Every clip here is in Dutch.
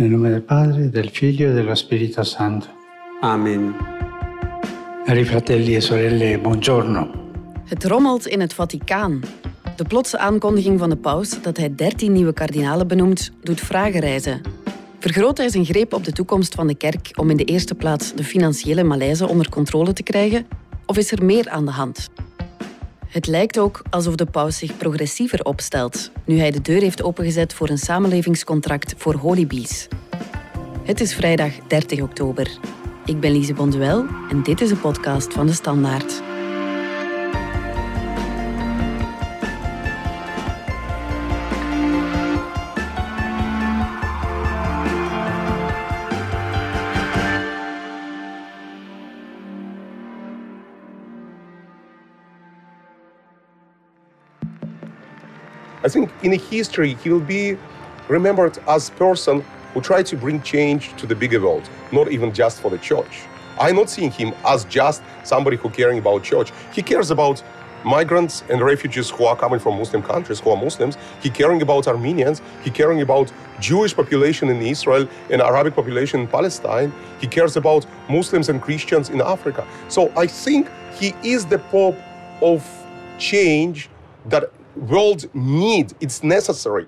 Nel nome del Padre, del Figlio e dello Spirito Santo. Amen. Cari fratelli e sorelle, buongiorno. Het rommelt in het Vaticaan. De plotse aankondiging van de paus dat hij 13 nieuwe kardinalen benoemt, doet vragen reizen. Vergroot hij zijn greep op de toekomst van de kerk om in de eerste plaats de financiële malaise onder controle te krijgen? Of is er meer aan de hand? Het lijkt ook alsof de paus zich progressiever opstelt, nu hij de deur heeft opengezet voor een samenlevingscontract voor holibies. Het is vrijdag 30 oktober. Ik ben Lise Bonduel en dit is een podcast van De Standaard. Think in history he will be remembered as a person who tried to bring change to the bigger world, not even just for the church. I'm not seeing him as just somebody who caring about church. He cares about migrants and refugees who are coming from Muslim countries, who are Muslims. He caring about Armenians. He caring about Jewish population in Israel and Arabic population in Palestine. He cares about Muslims and Christians in Africa. So I think he is the Pope of change that world need. It's necessary.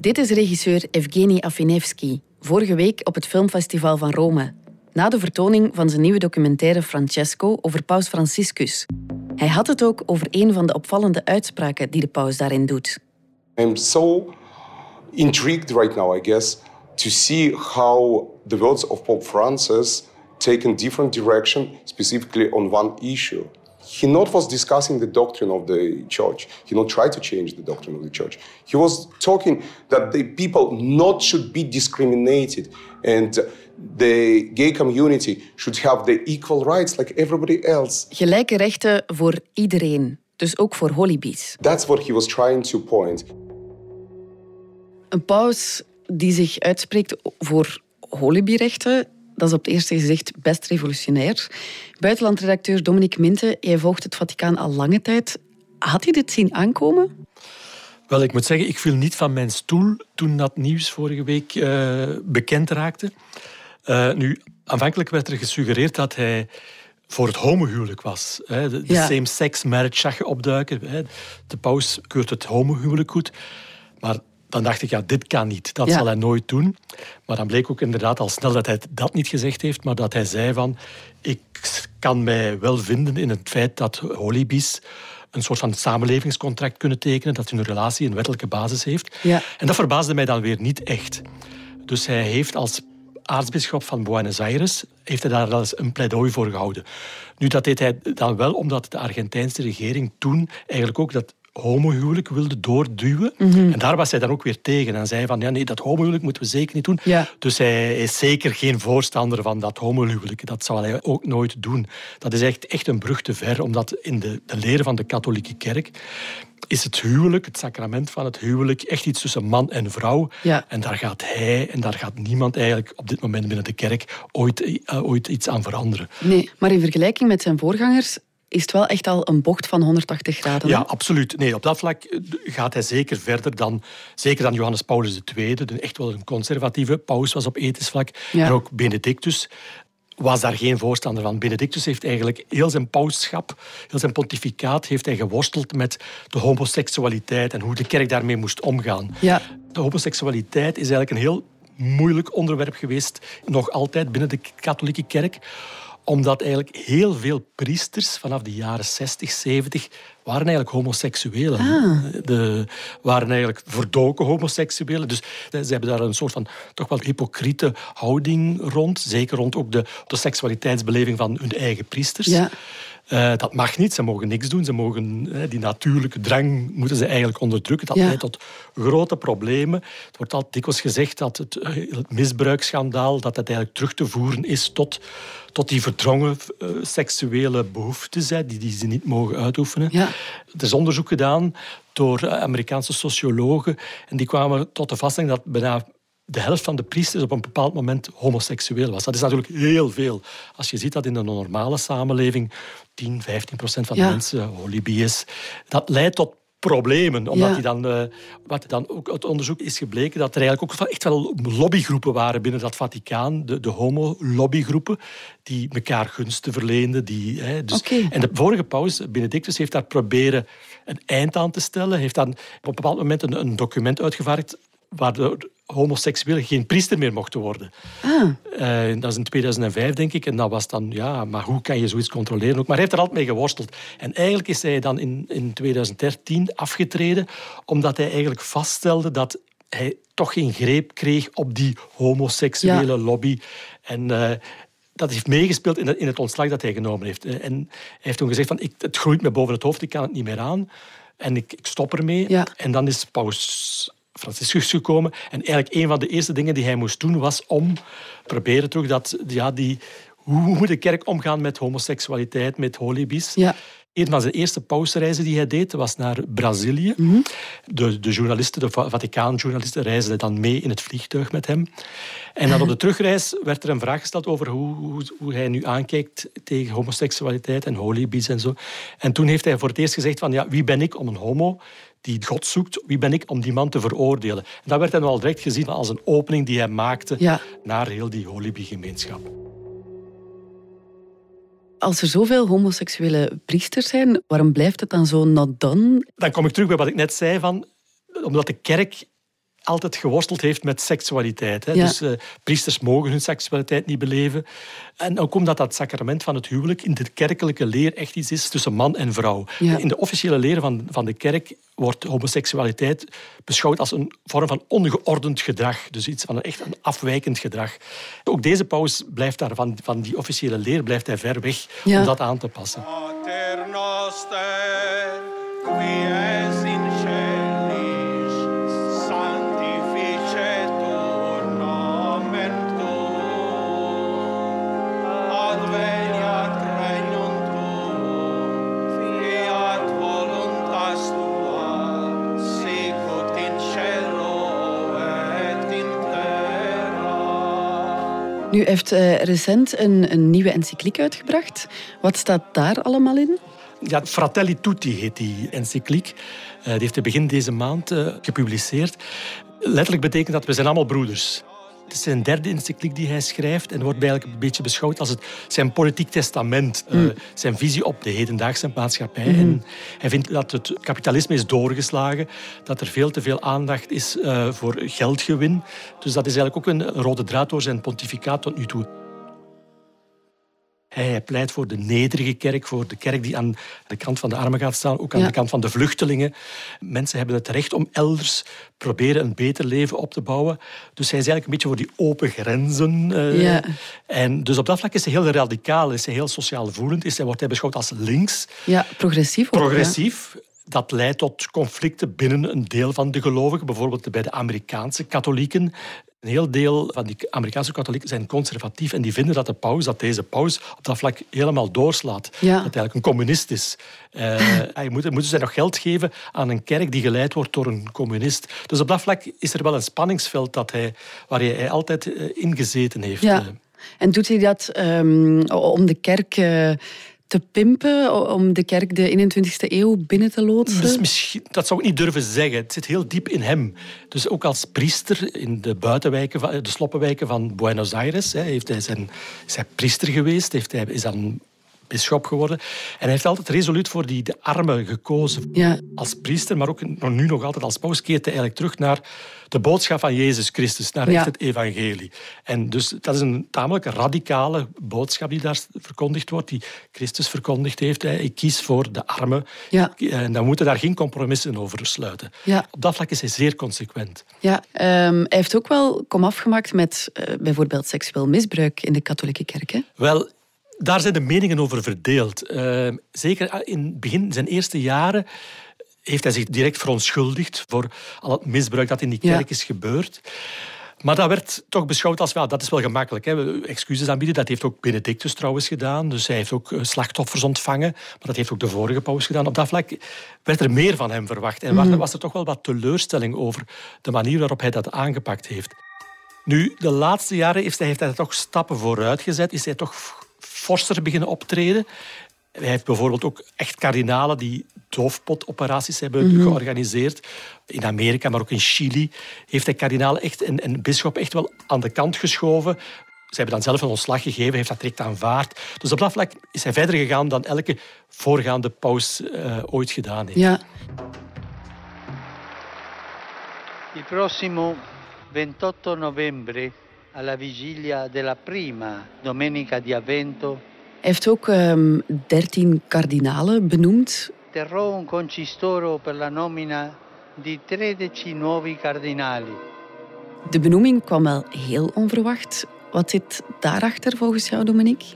Dit is regisseur Evgeny Afinevsky, vorige week op het Filmfestival van Rome. Na de vertoning van zijn nieuwe documentaire Francesco over Paus Franciscus. Hij had het ook over een van de opvallende uitspraken die de paus daarin doet. I'm so intrigued right now, I guess, to see how the words of Pope Francis take a different direction, specifically on one issue. He not was discussing the doctrine of the church. He not tried to change the doctrine of the church. He was talking that the people not should be discriminated and the gay community should have the equal rights like everybody else. Gelijke rechten voor iedereen, dus ook voor holibies. That's what he was trying to point. Een paus die zich uitspreekt voor holibierechten, dat is op het eerste gezicht best revolutionair. Buitenlandredacteur Dominique Minte, jij volgt het Vaticaan al lange tijd. Had hij dit zien aankomen? Wel, ik moet zeggen, ik viel niet van mijn stoel toen dat nieuws vorige week uh, bekend raakte. Uh, nu, aanvankelijk werd er gesuggereerd dat hij voor het homohuwelijk was. Hè. De, de ja. same-sex marriage zag je opduiken. Hè. De paus keurt het homohuwelijk goed. Maar dan dacht ik, ja, dit kan niet. Dat ja. zal hij nooit doen. Maar dan bleek ook inderdaad al snel dat hij dat niet gezegd heeft, maar dat hij zei van, ik kan mij wel vinden in het feit dat holibies een soort van samenlevingscontract kunnen tekenen, dat hun relatie een wettelijke basis heeft. Ja. En dat verbaasde mij dan weer niet echt. Dus hij heeft als aartsbisschop van Buenos Aires heeft hij daar wel eens een pleidooi voor gehouden. Nu, dat deed hij dan wel omdat de Argentijnse regering toen eigenlijk ook dat homohuwelijk wilde doorduwen. Mm -hmm. En daar was hij dan ook weer tegen. En zei van, ja, nee, dat homohuwelijk moeten we zeker niet doen. Ja. Dus hij is zeker geen voorstander van dat homohuwelijk. Dat zal hij ook nooit doen. Dat is echt, echt een brug te ver, omdat in de, de leren van de katholieke kerk is het huwelijk, het sacrament van het huwelijk, echt iets tussen man en vrouw. Ja. En daar gaat hij en daar gaat niemand eigenlijk op dit moment binnen de kerk ooit, uh, ooit iets aan veranderen. Nee, maar in vergelijking met zijn voorgangers is het wel echt al een bocht van 180 graden. Ja, absoluut. Nee, op dat vlak gaat hij zeker verder dan, zeker dan Johannes Paulus II, de echt wel een conservatieve paus was op ethisch vlak. Ja. En ook Benedictus was daar geen voorstander van. Benedictus heeft eigenlijk heel zijn pauschap, heel zijn pontificaat, heeft hij geworsteld met de homoseksualiteit en hoe de kerk daarmee moest omgaan. Ja. De homoseksualiteit is eigenlijk een heel moeilijk onderwerp geweest, nog altijd binnen de katholieke kerk omdat eigenlijk heel veel priesters vanaf de jaren 60, 70 waren eigenlijk homoseksuelen. Ah. De, waren eigenlijk verdoken homoseksuelen. Dus ze hebben daar een soort van toch wel hypocriete houding rond. Zeker rond ook de, de seksualiteitsbeleving van hun eigen priesters. Ja. Uh, dat mag niet, ze mogen niks doen. Ze mogen, uh, die natuurlijke drang moeten ze eigenlijk onderdrukken. Dat Ja. leidt tot grote problemen. Het wordt al dikwijls gezegd dat het, uh, het misbruiksschandaal dat het eigenlijk terug te voeren is tot, tot die verdrongen seksuele behoeftes die, die ze niet mogen uitoefenen. Ja. Er is onderzoek gedaan door Amerikaanse sociologen en die kwamen tot de vaststelling dat bijna de helft van de priesters op een bepaald moment homoseksueel was. Dat is natuurlijk heel veel. Als je ziet dat in een normale samenleving 10, 15 procent van de Ja. mensen holibi is. Dat leidt tot problemen. Omdat Ja. hij dan, eh, wat dan ook uit onderzoek is gebleken, dat er eigenlijk ook echt wel lobbygroepen waren binnen dat Vaticaan, de, de homo-lobbygroepen, die elkaar gunsten verleenden. Die, hè, dus. En de vorige paus, Benedictus, heeft daar proberen een eind aan te stellen. Heeft dan op een bepaald moment een, een document uitgevaardigd waardoor homoseksuelen geen priester meer mochten worden. Ah, Eh, dat is in 2005, denk ik. En dat was dan, ja, maar hoe kan je zoiets controleren? ook? Maar hij heeft er altijd mee geworsteld. En eigenlijk is hij dan in, in 2013 afgetreden, omdat hij eigenlijk vaststelde dat hij toch geen greep kreeg op die homoseksuele Ja. lobby. En eh, dat heeft meegespeeld in het, in het ontslag dat hij genomen heeft. Eh, En hij heeft toen gezegd van, ik, het groeit me boven het hoofd, ik kan het niet meer aan. En ik, ik stop ermee. Ja. En dan is paus Franciscus gekomen. En eigenlijk een van de eerste dingen die hij moest doen was om proberen terug dat, ja, die, hoe moet de kerk omgaan met homoseksualiteit, met holibies. ja. Een van zijn eerste pausreizen die hij deed, was naar Brazilië. De, de journalisten, de Va- Vaticaan-journalisten, reisden dan mee in het vliegtuig met hem. En dan op de terugreis werd er een vraag gesteld over hoe, hoe, hoe hij nu aankijkt tegen homoseksualiteit en holibies en zo. En toen heeft hij voor het eerst gezegd van, ja, wie ben ik om een homo die God zoekt, wie ben ik om die man te veroordelen? En dat werd dan al direct gezien als een opening die hij maakte Ja. naar heel die holibi-gemeenschap. Als er zoveel homoseksuele priesters zijn, waarom blijft het dan zo not done? dan kom ik terug bij wat ik net zei van omdat de kerk altijd geworsteld heeft met seksualiteit. Hè. Ja. Dus eh, priesters mogen hun seksualiteit niet beleven. En ook omdat dat sacrament van het huwelijk in de kerkelijke leer echt iets is tussen man en vrouw. Ja. In de officiële leer van, van de kerk wordt homoseksualiteit beschouwd als een vorm van ongeordend gedrag. Dus iets van een, echt een afwijkend gedrag. Ook deze paus blijft daar van, van die officiële leer blijft hij ver weg Ja. om dat aan te passen. Pater noster, Nu heeft eh, recent een, een nieuwe encycliek uitgebracht. Wat staat daar allemaal in? Ja, Fratelli Tutti heet die encycliek. Eh, die heeft begin deze maand eh, gepubliceerd. Letterlijk betekent dat we zijn allemaal broeders. Het is zijn derde encycliek die hij schrijft en wordt eigenlijk een beetje beschouwd als het, zijn politiek testament, eh, zijn visie op de hedendaagse maatschappij. En hij vindt dat het kapitalisme is doorgeslagen, dat er veel te veel aandacht is eh, voor geldgewin. Dus dat is eigenlijk ook een rode draad door zijn pontificaat tot nu toe. Hij pleit voor de nederige kerk, voor de kerk die aan de kant van de armen gaat staan, ook aan Ja. de kant van de vluchtelingen. Mensen hebben het recht om elders proberen een beter leven op te bouwen. Dus hij is eigenlijk een beetje voor die open grenzen. eh, Ja. En dus op dat vlak is hij heel radicaal, is hij heel sociaal voelend, is hij, wordt hij beschouwd als links, Ja, progressief ook. progressief. Dat leidt tot conflicten binnen een deel van de gelovigen, bijvoorbeeld bij de Amerikaanse katholieken. Een heel deel van die Amerikaanse katholieken zijn conservatief en die vinden dat de paus, dat deze paus op dat vlak helemaal doorslaat. Ja. Dat hij eigenlijk een communist is. Eh, hij moet, moeten zij nog geld geven aan een kerk die geleid wordt door een communist. Dus op dat vlak is er wel een spanningsveld dat hij, waar hij, hij altijd eh, ingezeten heeft. Ja. Eh. En doet hij dat ehm, om de kerk eh, te pimpen, om de kerk de 21ste eeuw binnen te loodsen? Dat zou ik niet durven zeggen. Het zit heel diep in hem. Dus ook als priester in de buitenwijken, de sloppenwijken van Buenos Aires, heeft hij zijn, is hij priester geweest, heeft hij, is dan bisschop geworden. En hij heeft altijd resoluut voor die, de armen gekozen. Ja. Als priester, maar ook nu nog altijd als paus, keert hij eigenlijk terug naar de boodschap van Jezus Christus, naar Ja. het evangelie. En dus dat is een tamelijk radicale boodschap die daar verkondigd wordt, die Christus verkondigd heeft. Hè. Ik kies voor de armen. Ja. En dan moeten daar geen compromissen over sluiten. Ja. Op dat vlak is hij zeer consequent. Ja, ehm, hij heeft ook wel komaf gemaakt met eh, bijvoorbeeld seksueel misbruik in de katholieke kerk. Hè? Wel, daar zijn de meningen over verdeeld. Eh, zeker in het begin, zijn eerste jaren, heeft hij zich direct verontschuldigd voor al het misbruik dat in die Ja. kerk is gebeurd. Maar dat werd toch beschouwd als, ja, dat is wel gemakkelijk. Hè. Excuses aanbieden, dat heeft ook Benedictus trouwens gedaan. Dus hij heeft ook eh, slachtoffers ontvangen. Maar dat heeft ook de vorige paus gedaan. Op dat vlak werd er meer van hem verwacht. En wa- was er toch wel wat teleurstelling over de manier waarop hij dat aangepakt heeft. Nu, de laatste jaren heeft hij, heeft hij toch stappen vooruit gezet. Is hij toch forser beginnen optreden. Hij heeft bijvoorbeeld ook echt kardinalen die doofpotoperaties hebben georganiseerd. In Amerika, maar ook in Chili heeft hij kardinalen echt en, en bisschop echt wel aan de kant geschoven. Ze hebben dan zelf een ontslag gegeven, heeft dat direct aanvaard. Dus op dat vlak is hij verder gegaan dan elke voorgaande paus uh, ooit gedaan heeft. Ja. Il prossimo 28 novembre, alla vigilia della prima domenica di Avvento, Hij heeft ook ehm, dertien kardinalen benoemd. terrò un concistoro per la nomina di 13 nuovi cardinali. De benoeming kwam wel heel onverwacht. Wat zit daarachter volgens jou, Dominique?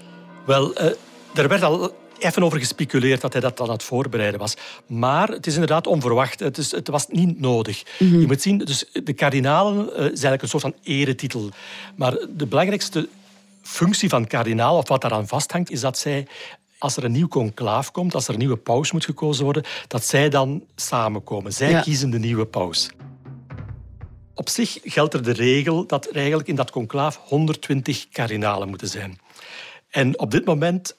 Wel, eh, er werd al even over gespeculeerd dat hij dat aan het voorbereiden was. Maar het is inderdaad onverwacht. Het, is, het was niet nodig. Je moet zien, dus de kardinalen eh, is eigenlijk een soort van eretitel. Maar de belangrijkste functie van kardinaal, of wat daaraan vasthangt, is dat zij als er een nieuw conclaaf komt, als er een nieuwe paus moet gekozen worden, dat zij dan samenkomen. Zij Ja. kiezen de nieuwe paus. Op zich geldt er de regel dat er eigenlijk in dat conclaaf 120 kardinalen moeten zijn. En op dit moment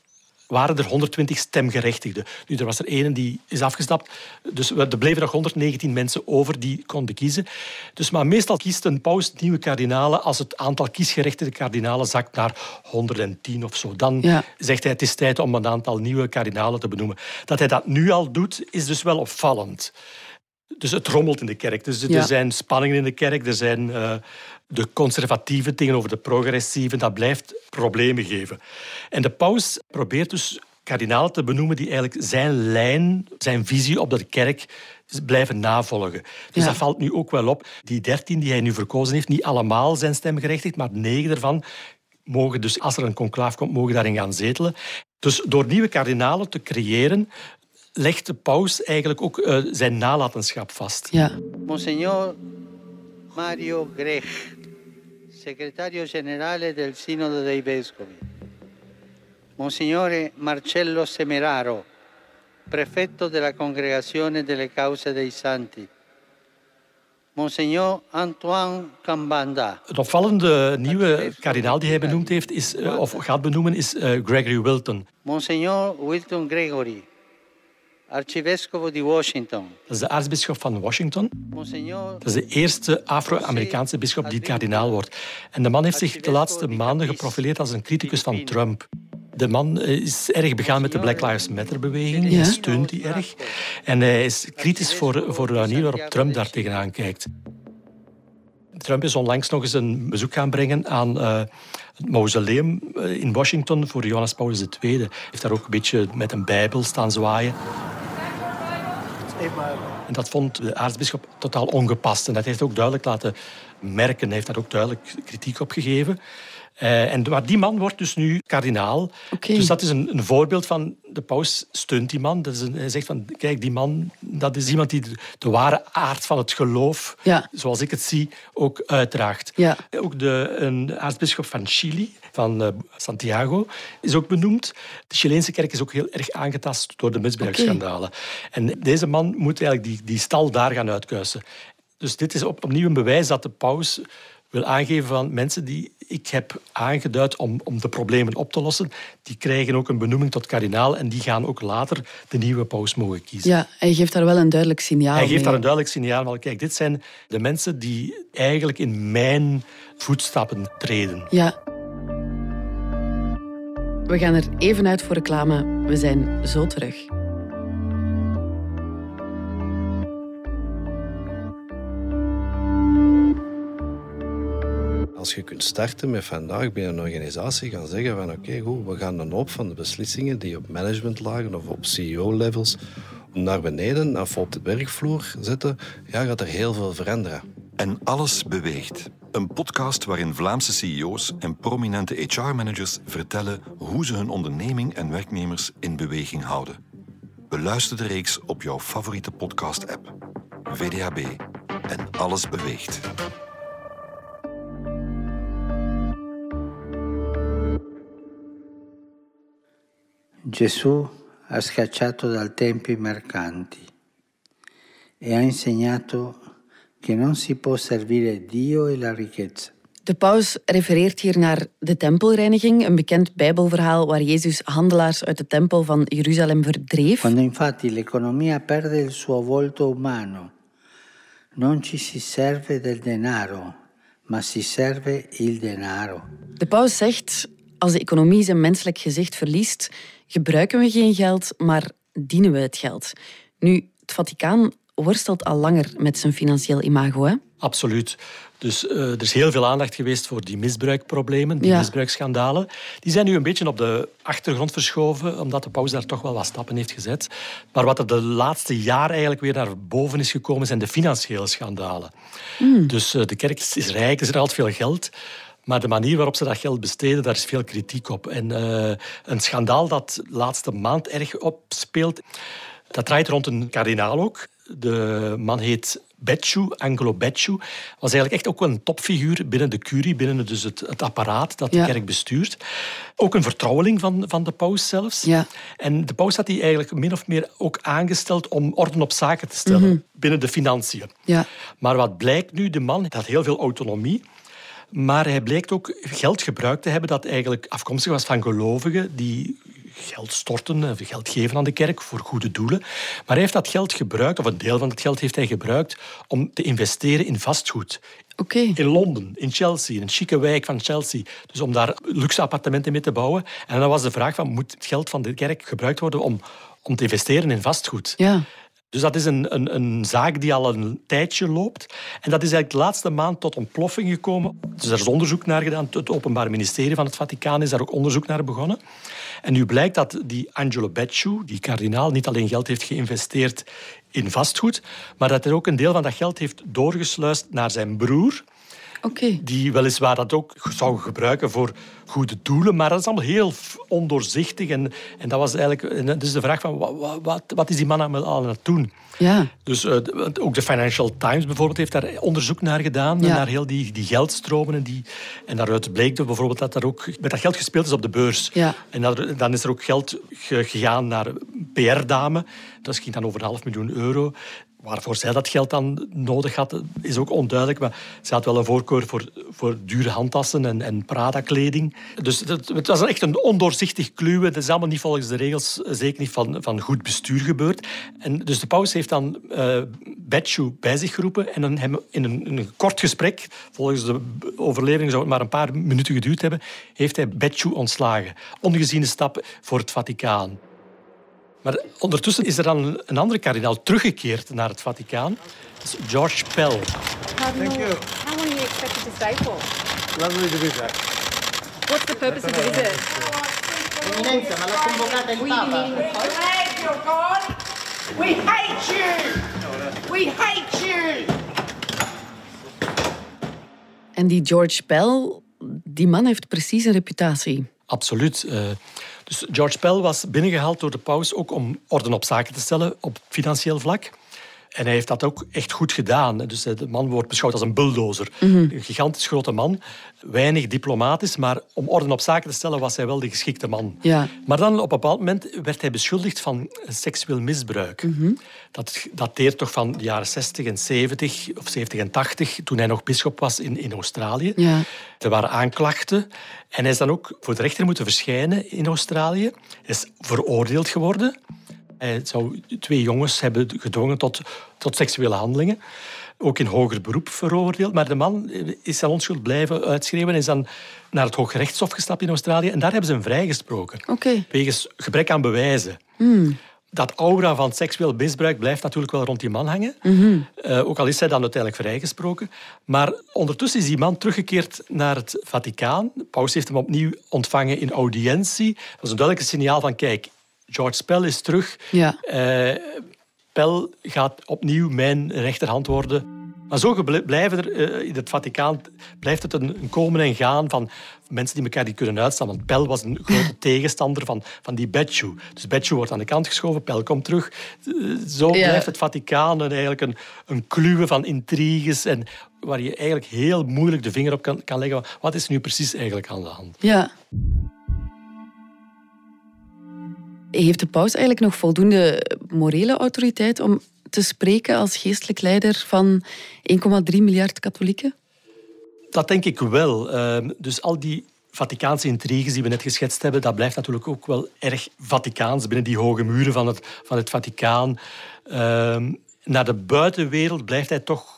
waren er 120 stemgerechtigden. Nu, er was er één die is afgestapt. Dus er bleven nog 119 mensen over die konden kiezen. Dus, maar meestal kiest een paus nieuwe kardinalen als het aantal kiesgerechtigde kardinalen zakt naar 110 of zo. Dan Ja. zegt hij het is tijd om een aantal nieuwe kardinalen te benoemen. Dat hij dat nu al doet, is dus wel opvallend. Dus het rommelt in de kerk. Dus er Ja. zijn spanningen in de kerk. Er zijn eh, de conservatieven tegenover de progressieven. Dat blijft problemen geven. En de paus probeert dus kardinalen te benoemen die eigenlijk zijn lijn, zijn visie op de kerk blijven navolgen. Dus Ja. dat valt nu ook wel op. Die dertien die hij nu verkozen heeft, niet allemaal zijn stemgerechtigd, maar negen ervan mogen dus, als er een conclaaf komt, mogen daarin gaan zetelen. Dus door nieuwe kardinalen te creëren, legt de paus eigenlijk ook eh, zijn nalatenschap vast. Ja. Monsignor Mario Grech, segretario generale del Sinodo dei Vescovi. Monsignore Marcello Semeraro, prefetto della Congregazione delle Cause dei Santi. Monsignor Antoine Cambanda, Een opvallende nieuwe kardinaal die hij benoemd heeft, is, eh, of gaat benoemen, is eh, Gregory Wilton. Monsignor Wilton Gregory, arcivescovo di Washington. Dat is de aartsbisschop van Washington. Monsignor Dat is de eerste Afro-Amerikaanse bisschop die kardinaal wordt. En de man heeft zich de laatste maanden geprofileerd als een criticus van Trump. De man eh, is erg begaan met de Black Lives Matter-beweging. Hij steunt die erg. En hij is kritisch voor, voor de manier waarop Trump daar tegenaan kijkt. Trump is onlangs nog eens een bezoek gaan brengen aan eh, het mausoleum eh, in Washington voor Johannes Paulus II. Hij heeft daar ook een beetje met een bijbel staan zwaaien. En dat vond de aartsbisschop totaal ongepast. En dat heeft ook duidelijk laten merken. Hij heeft daar ook duidelijk kritiek op gegeven. Eh, en, maar die man wordt dus nu kardinaal. Dus dat is een, een voorbeeld van... De paus steunt die man. Dat is een- hij zegt van, kijk, die man... Dat is iemand die de, de ware aard van het geloof, Ja. zoals ik het zie, ook uitdraagt. Ja. Ook de, een aartsbisschop van Chili, van eh, Santiago, is ook benoemd. De Chileense kerk is ook heel erg aangetast door de misbruiksschandalen. En deze man moet eigenlijk die, die stal daar gaan uitkuisen. Dus dit is op, opnieuw een bewijs dat de paus wil aangeven van mensen die ik heb aangeduid om, om de problemen op te lossen, die krijgen ook een benoeming tot kardinaal en die gaan ook later de nieuwe paus mogen kiezen. ja, hij geeft daar wel een duidelijk signaal Hij geeft mee. daar een duidelijk signaal van, kijk, dit zijn de mensen die eigenlijk in mijn voetstappen treden. Ja. We gaan er even uit voor reclame. We zijn zo terug. Als je kunt starten met vandaag binnen een organisatie gaan zeggen van oké, goed, we gaan een hoop van de beslissingen die op managementlagen of op CEO-levels naar beneden of op de werkvloer zetten, ja, gaat er heel veel veranderen. En alles beweegt. Een podcast waarin Vlaamse CEO's en prominente HR-managers vertellen hoe ze hun onderneming en werknemers in beweging houden. Beluister de reeks op jouw favoriete podcast-app. VDHB. En alles beweegt. Gesù ha scacciato dal Tempio i mercanti e ha insegnato che non si può servire Dio e la ricchezza. De paus refereert hier naar de tempelreiniging, een bekend bijbelverhaal waar Jezus handelaars uit de tempel van Jeruzalem verdreef. Quando infatti l'economia perde il suo volto umano, non ci si serve del denaro, ma si serve il denaro. De paus zegt, als de economie zijn menselijk gezicht verliest, gebruiken we geen geld, maar dienen we het geld. Nu, het Vaticaan worstelt al langer met zijn financieel imago, hè? Absoluut. Dus uh, er is heel veel aandacht geweest voor die misbruikproblemen, die Ja. misbruiksschandalen. Die zijn nu een beetje op de achtergrond verschoven, omdat de paus daar toch wel wat stappen heeft gezet. Maar wat er de laatste jaar eigenlijk weer naar boven is gekomen, zijn de financiële schandalen. Dus uh, de kerk is rijk, er is altijd veel geld. Maar de manier waarop ze dat geld besteden, daar is veel kritiek op. En uh, een schandaal dat de laatste maand erg opspeelt, dat draait rond een kardinaal ook. De man heet Becciu, Angelo Becciu, was eigenlijk echt ook een topfiguur binnen de curie, binnen dus het, het apparaat dat de Ja. kerk bestuurt. Ook een vertrouweling van, van de paus zelfs. Ja. En de paus had hij eigenlijk min of meer ook aangesteld om orde op zaken te stellen binnen de financiën. Ja. Maar wat blijkt nu, de man had heel veel autonomie. Maar hij blijkt ook geld gebruikt te hebben dat eigenlijk afkomstig was van gelovigen die geld storten, geld geven aan de kerk voor goede doelen. Maar hij heeft dat geld gebruikt, of een deel van dat geld heeft hij gebruikt, om te investeren in vastgoed. Oké. In Londen, in Chelsea, in een chique wijk van Chelsea. Dus om daar luxe appartementen mee te bouwen. En dan was de vraag van, moet het geld van de kerk gebruikt worden om, om te investeren in vastgoed? Ja. Dus dat is een, een, een zaak die al een tijdje loopt. En dat is eigenlijk de laatste maand tot ontploffing gekomen. Dus er is onderzoek naar gedaan. Het Openbaar Ministerie van het Vaticaan is daar ook onderzoek naar begonnen. En nu blijkt dat die Angelo Becciu, die kardinaal, niet alleen geld heeft geïnvesteerd in vastgoed, maar dat hij ook een deel van dat geld heeft doorgesluist naar zijn broer Die weliswaar dat ook zou gebruiken voor goede doelen, maar dat is allemaal heel ondoorzichtig. En, en dat was eigenlijk en dus de vraag van wat, wat, wat is die man aan aan het doen? Ja. Dus eh, ook de Financial Times bijvoorbeeld heeft daar onderzoek naar gedaan, Ja. naar heel die, die geldstromen. En, die, en daaruit bleek er bijvoorbeeld dat er ook met dat geld gespeeld is op de beurs. Ja. En dat dan is er ook geld ge- gegaan naar PR-dame. Dat ging dan over een half miljoen euro. Waarvoor zij dat geld dan nodig had, is ook onduidelijk. Maar ze had wel een voorkeur voor, voor dure handtassen en, en Prada-kleding. Dus het, was echt een ondoorzichtig kluwen. Het is allemaal niet volgens de regels, eh, zeker niet van, van goed bestuur gebeurd. En dus de paus heeft dan Becciu bij zich geroepen en dan hem in een, kort gesprek, volgens de overlevering zou het maar een paar minuten geduurd hebben, heeft hij Becciu ontslagen. Ongeziene stap voor het Vaticaan. Maar ondertussen is er dan een andere kardinaal teruggekeerd naar het Vaticaan. Dat is George Pell. Thank you. How long are you expected to stay for? Lovely to be back. What's the purpose of the visit? Eminenza, ma l'ha convocata il Will you be Papa. God! We hate you! We hate you! En die George Pell, die man heeft precies een reputatie. Absoluut. Eh, dus George Pell was binnengehaald door de paus ook om orde op zaken te stellen op financieel vlak. En hij heeft dat ook echt goed gedaan. Dus de man wordt beschouwd als een bulldozer. Een gigantisch grote man. Weinig diplomatisch, maar om orde op zaken te stellen was hij wel de geschikte man. Ja. Maar dan op een bepaald moment werd hij beschuldigd van seksueel misbruik. Dat dateert toch van de jaren 60 en 70, of 70 en 80, toen hij nog bischop was in, in Australië. Ja. Er waren aanklachten. En hij is dan ook voor de rechter moeten verschijnen in Australië. Hij is veroordeeld geworden. Hij zou twee jongens hebben gedwongen tot, tot seksuele handelingen. Ook in hoger beroep veroordeeld. Maar de man is zijn onschuld blijven uitschreeuwen. en is dan naar het Hooggerechtshof gestapt in Australië. En daar hebben ze hem vrijgesproken. Oké. Wegens gebrek aan bewijzen. Dat aura van seksueel misbruik blijft natuurlijk wel rond die man hangen. Eh, ook al is hij dan uiteindelijk vrijgesproken. Maar ondertussen is die man teruggekeerd naar het Vaticaan. Paus heeft hem opnieuw ontvangen in audiëntie. Dat was een duidelijk signaal van, kijk, George Pell is terug. Ja. Eh, Pell gaat opnieuw mijn rechterhand worden. Maar zo blijven er eh, in het Vaticaan blijft het een, een komen en gaan van mensen die elkaar niet kunnen uitstaan. Want Pell was een grote tegenstander van, van die Becciu. Dus Becciu wordt aan de kant geschoven, Pell komt terug. Eh, Zo Ja. blijft het Vaticaan een, eigenlijk een, een kluwe van intriges en waar je eigenlijk heel moeilijk de vinger op kan, kan leggen. Wat is nu precies eigenlijk aan de hand? Ja. Heeft de paus eigenlijk nog voldoende morele autoriteit om te spreken als geestelijk leider van 1,3 miljard katholieken? Dat denk ik wel. Ehm, dus al die Vaticaanse intriges die we net geschetst hebben, dat blijft natuurlijk ook wel erg Vaticaans binnen die hoge muren van het, van het Vaticaan. Ehm, naar de buitenwereld blijft hij toch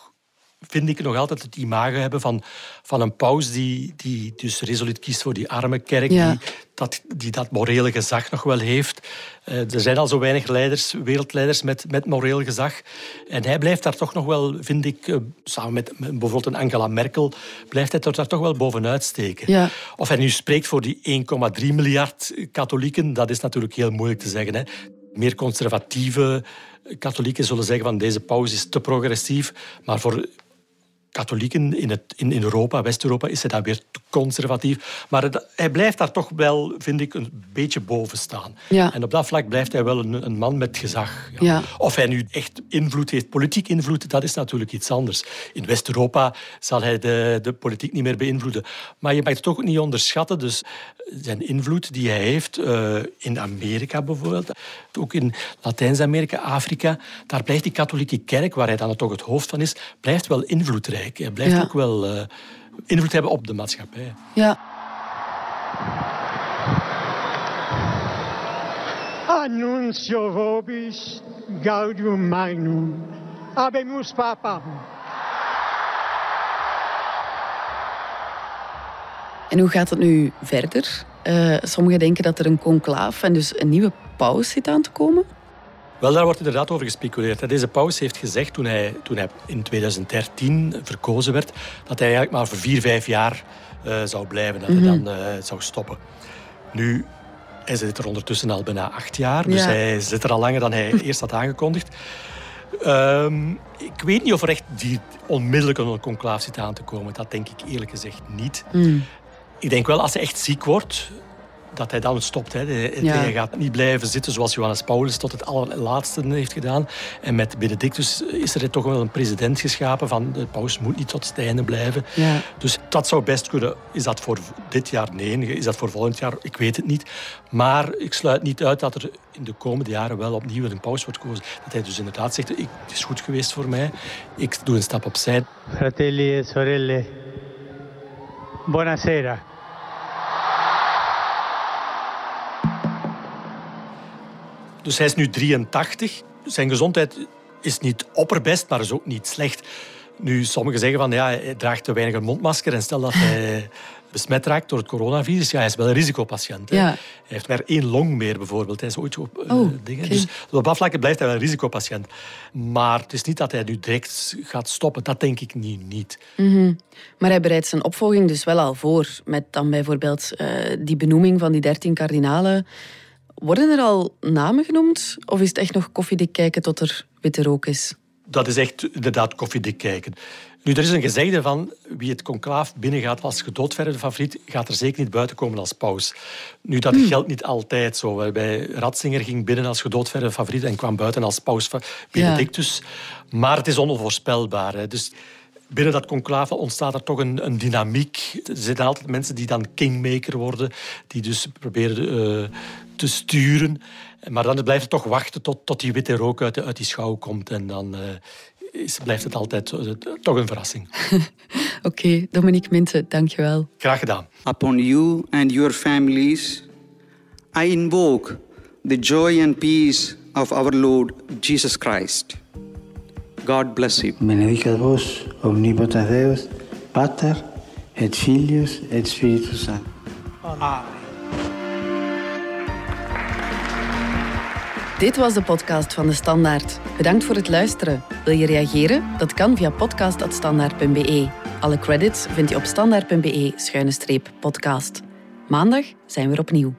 vind ik nog altijd het imago hebben van, van een paus die, die dus resoluut kiest voor die arme kerk, die, dat, die dat morele gezag nog wel heeft. Uh, er zijn al zo weinig leiders, wereldleiders met, met moreel gezag. En hij blijft daar toch nog wel, vind ik, uh, samen met, bijvoorbeeld een Angela Merkel, blijft hij daar toch wel bovenuit steken. Ja. Of hij nu spreekt voor die 1,3 miljard katholieken, dat is natuurlijk heel moeilijk te zeggen. Hè. Meer conservatieve katholieken zullen zeggen van deze paus is te progressief, maar voor katholieken in, het, in, in Europa, West-Europa, is hij dan weer te conservatief. Maar hij blijft daar toch wel, vind ik, een beetje boven staan. Ja. En op dat vlak blijft hij wel een, een man met gezag. Ja. Ja. Of hij nu echt invloed heeft, politiek invloed, dat is natuurlijk iets anders. In West-Europa zal hij de, de politiek niet meer beïnvloeden. Maar je mag het toch ook niet onderschatten. Dus zijn invloed die hij heeft eh, in Amerika bijvoorbeeld, ook in Latijns-Amerika, Afrika, daar blijft die katholieke kerk, waar hij dan toch het hoofd van is, blijft wel invloedrijk. Hij blijft Ja. ook wel eh, invloed hebben op de maatschappij. Ja. Annuncio vobis gaudium magnum. Habemus papam. En hoe gaat het nu verder? Eh, sommigen denken dat er een conclaaf en dus een nieuwe paus zit aan te komen. Wel, daar wordt inderdaad over gespeculeerd. Deze paus heeft gezegd, toen hij, toen hij in 2013 verkozen werd, dat hij eigenlijk maar voor vier, vijf jaar eh, zou blijven. Dat Mhm. hij dan eh, zou stoppen. Nu, hij zit er ondertussen al bijna acht jaar. Dus Ja. hij zit er al langer dan hij eerst had aangekondigd. Ehm, ik weet niet of er echt die onmiddellijk een conclaaf zit aan te komen. Dat denk ik eerlijk gezegd niet. Mm. Ik denk wel, als hij echt ziek wordt, dat hij dan stopt. Hè. Hij, Ja. hij gaat niet blijven zitten zoals Johannes Paulus tot het allerlaatste heeft gedaan. En met Benedictus is er toch wel een president geschapen van de paus moet niet tot het einde blijven. Ja. Dus dat zou best kunnen. Is dat voor dit jaar? Nee. Is dat voor volgend jaar? Ik weet het niet. Maar ik sluit niet uit dat er in de komende jaren wel opnieuw een paus wordt gekozen. Dat hij dus inderdaad zegt, ik, het is goed geweest voor mij. Ik doe een stap opzij. Fratelli e sorelle, buonasera. Dus hij is nu 83. Zijn gezondheid is niet opperbest, maar is ook niet slecht. Nu, sommigen zeggen van ja, hij draagt te weinig een mondmasker. En stel dat hij besmet raakt door het coronavirus, ja, hij is wel een risicopatiënt. Ja. Hij heeft maar één long meer bijvoorbeeld. Hij is ooit op eh, Oh, dingen. Dus op dat vlak blijft hij wel een risicopatiënt. Maar het is niet dat hij nu direct gaat stoppen. Dat denk ik niet. niet. Mhm. Maar hij bereidt zijn opvolging dus wel al voor. Met dan bijvoorbeeld eh, die benoeming van die dertien kardinalen. Worden er al namen genoemd? Of is het echt nog koffiedik kijken tot er witte rook is? Dat is echt inderdaad koffiedik kijken. Nu, er is een gezegde van wie het conclaaf binnengaat als gedoodverde favoriet, gaat er zeker niet buiten komen als paus. Nu, dat geldt niet altijd zo. Bij Ratzinger ging binnen als gedoodverde favoriet en kwam buiten als paus Benedictus. Maar het is onvoorspelbaar. Hè. Dus binnen dat conclave ontstaat er toch een, een dynamiek. Er zitten altijd mensen die dan kingmaker worden, die dus proberen eh, te sturen. Maar dan blijft het toch wachten tot, tot die witte rook uit, de- uit die schouw komt. En dan eh, is, blijft het altijd eh, toch een verrassing. Oké, Dominique Minte, dankjewel. Graag gedaan. Upon you and your families, I invoke the joy and peace of our Lord Jesus Christ. God bless you. Benedicat vos, omnipotens Deus, Pater, et Filius, et Spiritus Sanctus. Dit was de podcast van De Standaard. Bedankt voor het luisteren. Wil je reageren? Dat kan via podcast.standaard.be. Alle credits vind je op standaard.be-podcast. Maandag zijn we er opnieuw.